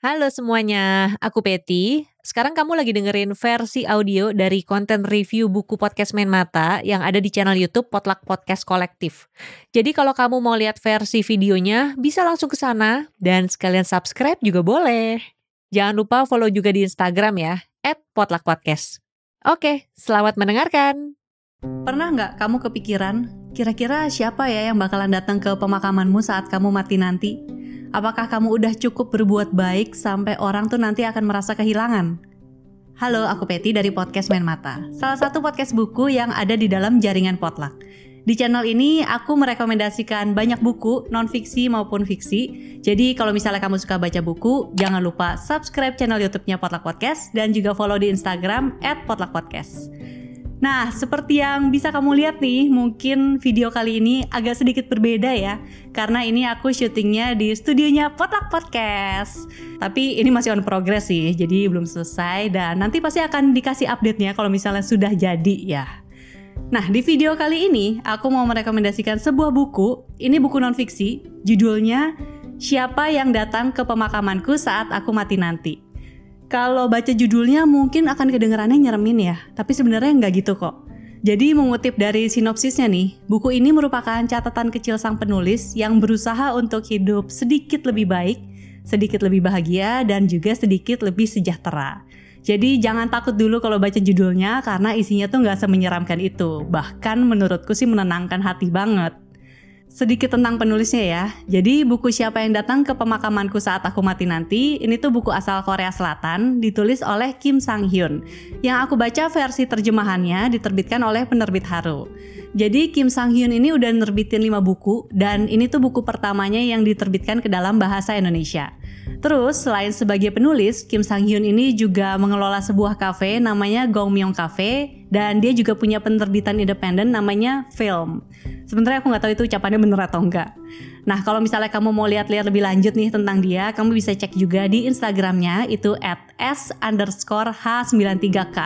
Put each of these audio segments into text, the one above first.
Halo semuanya, aku Peti. Sekarang kamu lagi dengerin versi audio dari konten review buku podcast Main Mata yang ada di channel YouTube Potluck Podcast Kolektif. Jadi kalau kamu mau lihat versi videonya, bisa langsung ke sana dan sekalian subscribe juga boleh. Jangan lupa follow juga di Instagram ya, @potluckpodcast. Oke, selamat mendengarkan. Pernah nggak kamu kepikiran, kira-kira siapa ya yang bakalan datang ke pemakamanmu saat kamu mati nanti? Apakah kamu udah cukup berbuat baik sampai orang tuh nanti akan merasa kehilangan? Halo, aku Peti dari podcast Main Mata, salah satu podcast buku yang ada di dalam jaringan Potluck. Di channel ini aku merekomendasikan banyak buku, non-fiksi maupun fiksi. Jadi kalau misalnya kamu suka baca buku, jangan lupa subscribe channel YouTube-nya Potluck Podcast dan juga follow di Instagram @potluckpodcast. Nah, seperti yang bisa kamu lihat nih, mungkin video kali ini agak sedikit berbeda ya. Karena ini aku syutingnya di studionya Potluck Podcast. Tapi ini masih on progress sih, jadi belum selesai dan nanti pasti akan dikasih update-nya kalau misalnya sudah jadi ya. Nah, di video kali ini aku mau merekomendasikan sebuah buku. Ini buku non-fiksi, judulnya Siapa yang datang ke pemakamanku saat aku mati nanti. Kalau baca judulnya mungkin akan kedengarannya nyeremin ya, tapi sebenarnya nggak gitu kok. Jadi mengutip dari sinopsisnya nih, buku ini merupakan catatan kecil sang penulis yang berusaha untuk hidup sedikit lebih baik, sedikit lebih bahagia, dan juga sedikit lebih sejahtera. Jadi jangan takut dulu kalau baca judulnya karena isinya tuh nggak semenyeramkan itu. Bahkan menurutku sih menenangkan hati banget. Sedikit tentang penulisnya ya. Jadi buku Siapa yang datang ke pemakamanku saat aku mati nanti, ini tuh buku asal Korea Selatan, ditulis oleh Kim Sang Hyun. Yang aku baca versi terjemahannya diterbitkan oleh penerbit Haru. Jadi Kim Sang Hyun ini udah nerbitin 5 buku dan ini tuh buku pertamanya yang diterbitkan ke dalam bahasa Indonesia. Terus selain sebagai penulis, Kim Sang Hyun ini juga mengelola sebuah kafe namanya Gongmyong Cafe dan dia juga punya penerbitan independen namanya Film. Sebenarnya aku nggak tahu itu ucapannya bener atau enggak. Nah kalau misalnya kamu mau lihat-lihat lebih lanjut nih tentang dia, kamu bisa cek juga di Instagramnya itu at s underscore h93k.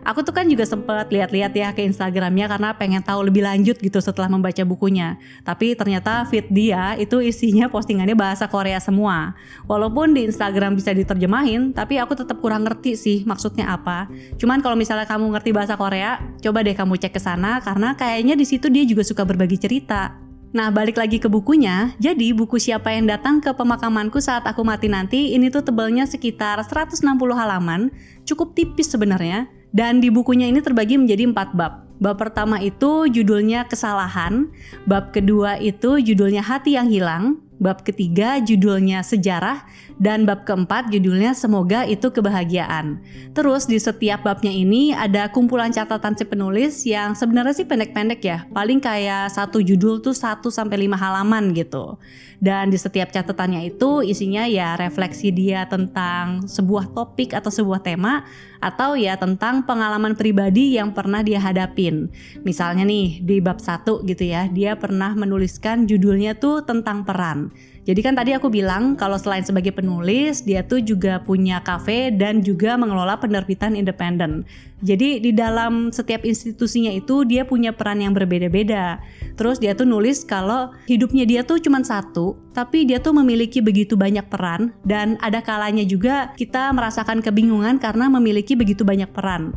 Aku tuh kan juga sempet lihat-lihat ya ke Instagramnya karena pengen tahu lebih lanjut gitu setelah membaca bukunya. Tapi ternyata feed dia itu isinya postingannya bahasa Korea semua. Walaupun di Instagram bisa diterjemahin, tapi aku tetap kurang ngerti sih maksudnya apa. Cuman kalau misalnya kamu ngerti bahasa Korea, coba deh kamu cek ke sana karena kayaknya di situ dia juga suka berbagi cerita. Nah, balik lagi ke bukunya. Jadi, buku Siapa yang datang ke pemakamanku saat aku mati nanti ini tuh tebalnya sekitar 160 halaman, cukup tipis sebenarnya. Dan di bukunya ini terbagi menjadi empat bab. Bab pertama itu judulnya kesalahan, bab kedua itu judulnya hati yang hilang, bab ketiga judulnya sejarah, dan bab keempat judulnya semoga itu kebahagiaan. Terus di setiap babnya ini ada kumpulan catatan si penulis yang sebenarnya sih pendek-pendek ya, paling kayak satu judul tuh 1 sampai 5 halaman gitu. Dan di setiap catatannya itu isinya ya refleksi dia tentang sebuah topik atau sebuah tema atau ya tentang pengalaman pribadi yang pernah dia hadapin. Misalnya nih di bab 1 gitu ya, dia pernah menuliskan judulnya tuh tentang peran. Jadi kan tadi aku bilang kalau selain sebagai penulis, dia tuh juga punya kafe dan juga mengelola penerbitan independen. Jadi di dalam setiap institusinya itu dia punya peran yang berbeda-beda. Terus dia tuh nulis kalau hidupnya dia tuh cuma satu, tapi dia tuh memiliki begitu banyak peran dan ada kalanya juga kita merasakan kebingungan karena memiliki begitu banyak peran.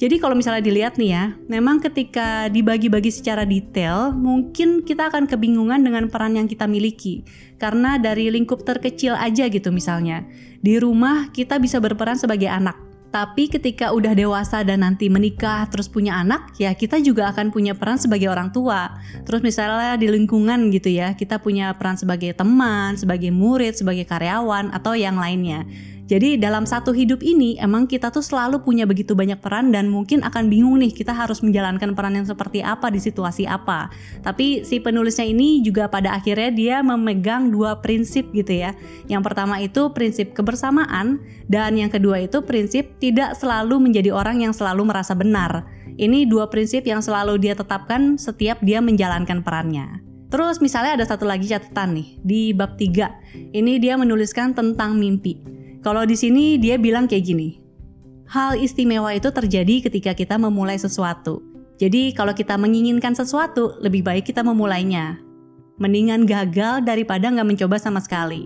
Jadi kalau misalnya dilihat nih ya, memang ketika dibagi-bagi secara detail, mungkin kita akan kebingungan dengan peran yang kita miliki. Karena dari lingkup terkecil aja gitu misalnya. Di rumah kita bisa berperan sebagai anak. Tapi ketika udah dewasa dan nanti menikah terus punya anak, ya kita juga akan punya peran sebagai orang tua. Terus misalnya di lingkungan gitu ya, kita punya peran sebagai teman, sebagai murid, sebagai karyawan atau yang lainnya. Jadi dalam satu hidup ini emang kita tuh selalu punya begitu banyak peran dan mungkin akan bingung nih kita harus menjalankan peran yang seperti apa di situasi apa. Tapi si penulisnya ini juga pada akhirnya dia memegang dua prinsip gitu ya. Yang pertama itu prinsip kebersamaan dan yang kedua itu prinsip tidak selalu menjadi orang yang selalu merasa benar. Ini dua prinsip yang selalu dia tetapkan setiap dia menjalankan perannya. Terus misalnya ada satu lagi catatan nih di bab 3. Ini dia menuliskan tentang mimpi. Kalau di sini dia bilang kayak gini. Hal istimewa itu terjadi ketika kita memulai sesuatu. Jadi kalau kita menginginkan sesuatu, lebih baik kita memulainya. Mendingan gagal daripada nggak mencoba sama sekali.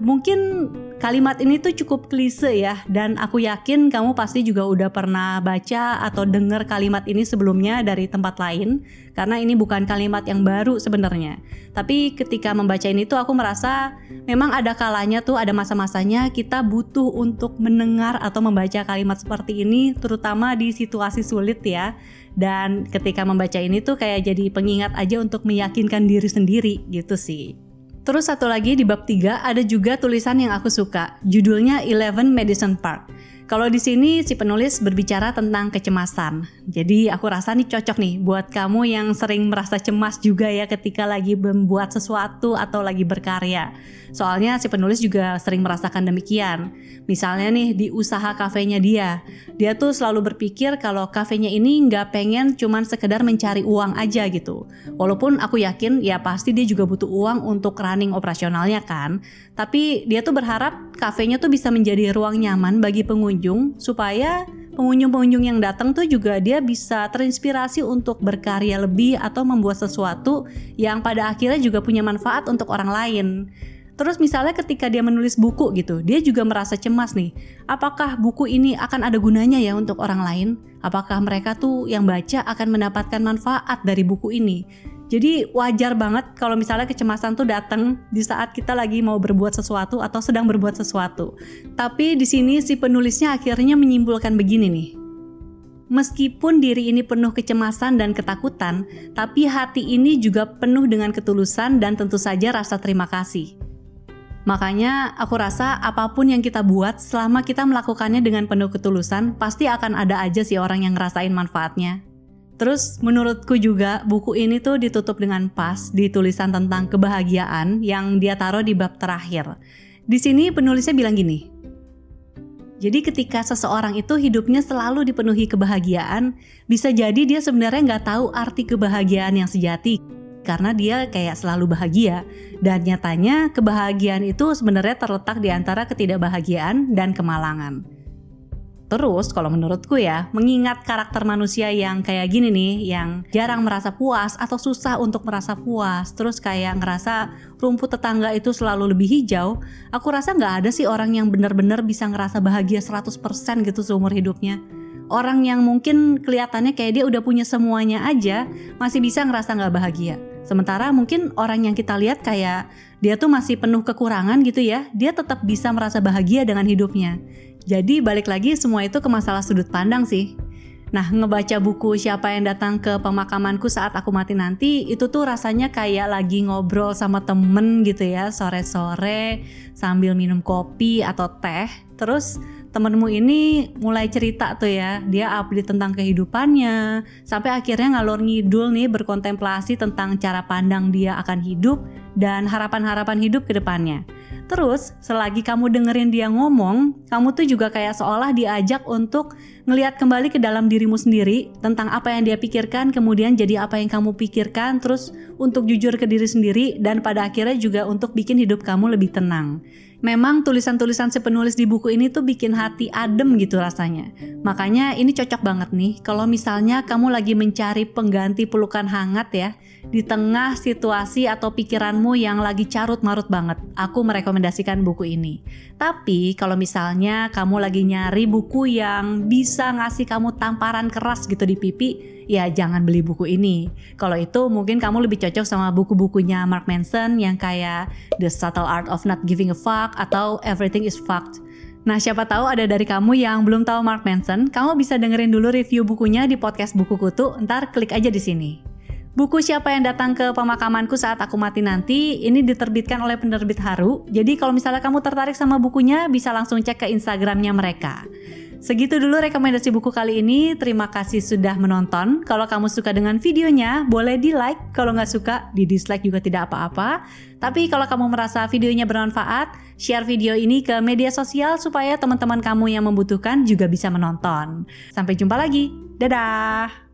Mungkin Kalimat ini tuh cukup klise ya, dan aku yakin kamu pasti juga udah pernah baca atau dengar kalimat ini sebelumnya dari tempat lain, karena ini bukan kalimat yang baru sebenarnya. Tapi ketika membaca ini tuh aku merasa memang ada kalanya tuh ada masa-masanya kita butuh untuk mendengar atau membaca kalimat seperti ini, terutama di situasi sulit ya. Dan ketika membaca ini tuh kayak jadi pengingat aja untuk meyakinkan diri sendiri gitu sih. Terus satu lagi di bab 3 ada juga tulisan yang aku suka, judulnya Eleven Madison Park. Kalau di sini si penulis berbicara tentang kecemasan. Jadi aku rasa nih cocok nih buat kamu yang sering merasa cemas juga ya ketika lagi membuat sesuatu atau lagi berkarya. Soalnya si penulis juga sering merasakan demikian. Misalnya nih di usaha kafenya dia. Dia tuh selalu berpikir kalau kafenya ini nggak pengen cuman sekedar mencari uang aja gitu. Walaupun aku yakin ya pasti dia juga butuh uang untuk running operasionalnya kan. Tapi dia tuh berharap kafenya tuh bisa menjadi ruang nyaman bagi pengunjung supaya pengunjung-pengunjung yang datang tuh juga dia bisa terinspirasi untuk berkarya lebih atau membuat sesuatu yang pada akhirnya juga punya manfaat untuk orang lain. Terus misalnya ketika dia menulis buku gitu, dia juga merasa cemas nih. Apakah buku ini akan ada gunanya ya untuk orang lain? Apakah mereka tuh yang baca akan mendapatkan manfaat dari buku ini? Jadi wajar banget kalau misalnya kecemasan tuh datang di saat kita lagi mau berbuat sesuatu atau sedang berbuat sesuatu. Tapi di sini si penulisnya akhirnya menyimpulkan begini nih. Meskipun diri ini penuh kecemasan dan ketakutan, tapi hati ini juga penuh dengan ketulusan dan tentu saja rasa terima kasih. Makanya aku rasa apa pun yang kita buat selama kita melakukannya dengan penuh ketulusan, pasti akan ada aja sih orang yang ngerasain manfaatnya. Terus menurutku juga buku ini tuh ditutup dengan pas di tulisan tentang kebahagiaan yang dia taruh di bab terakhir. Di sini penulisnya bilang gini. Jadi ketika seseorang itu hidupnya selalu dipenuhi kebahagiaan, bisa jadi dia sebenarnya nggak tahu arti kebahagiaan yang sejati karena dia kayak selalu bahagia dan nyatanya kebahagiaan itu sebenarnya terletak di antara ketidakbahagiaan dan kemalangan. Terus kalau menurutku ya, mengingat karakter manusia yang kayak gini nih, yang jarang merasa puas atau susah untuk merasa puas, terus kayak ngerasa rumput tetangga itu selalu lebih hijau, aku rasa nggak ada sih orang yang benar-benar bisa ngerasa bahagia 100% gitu seumur hidupnya. Orang yang mungkin kelihatannya kayak dia udah punya semuanya aja, masih bisa ngerasa nggak bahagia. Sementara mungkin orang yang kita lihat kayak dia tuh masih penuh kekurangan gitu ya, dia tetap bisa merasa bahagia dengan hidupnya. Jadi balik lagi semua itu ke masalah sudut pandang sih. Nah, ngebaca buku siapa yang datang ke pemakamanku saat aku mati nanti itu tuh rasanya kayak lagi ngobrol sama temen gitu ya sore-sore sambil minum kopi atau teh. Terus temenmu ini mulai cerita tuh ya, dia update tentang kehidupannya sampai akhirnya ngalor ngidul nih berkontemplasi tentang cara pandang dia akan hidup dan harapan-harapan hidup ke depannya. Terus, selagi kamu dengerin dia ngomong, kamu tuh juga kayak seolah diajak untuk ngelihat kembali ke dalam dirimu sendiri tentang apa yang dia pikirkan, kemudian jadi apa yang kamu pikirkan, terus untuk jujur ke diri sendiri dan pada akhirnya juga untuk bikin hidup kamu lebih tenang. Memang tulisan-tulisan si penulis di buku ini tuh bikin hati adem gitu rasanya. Makanya ini cocok banget nih kalau misalnya kamu lagi mencari pengganti pelukan hangat ya di tengah situasi atau pikiranmu yang lagi carut marut banget, aku merekomendasikan buku ini. Tapi kalau misalnya kamu lagi nyari buku yang bisa ngasih kamu tamparan keras gitu di pipi, ya jangan beli buku ini. Kalau itu mungkin kamu lebih cocok sama buku-bukunya Mark Manson yang kayak The Subtle Art of Not Giving a Fuck atau Everything is Fucked. Nah, siapa tahu ada dari kamu yang belum tahu Mark Manson, kamu bisa dengerin dulu review bukunya di podcast Buku Kutu, ntar klik aja di sini. Buku Siapa yang datang ke pemakamanku saat aku mati nanti ini diterbitkan oleh penerbit Haru. Jadi kalau misalnya kamu tertarik sama bukunya bisa langsung cek ke Instagramnya mereka. Segitu dulu rekomendasi buku kali ini. Terima kasih sudah menonton. Kalau kamu suka dengan videonya, boleh di like. Kalau nggak suka, di dislike juga tidak apa-apa. Tapi kalau kamu merasa videonya bermanfaat, share video ini ke media sosial supaya teman-teman kamu yang membutuhkan juga bisa menonton. Sampai jumpa lagi. Dadah!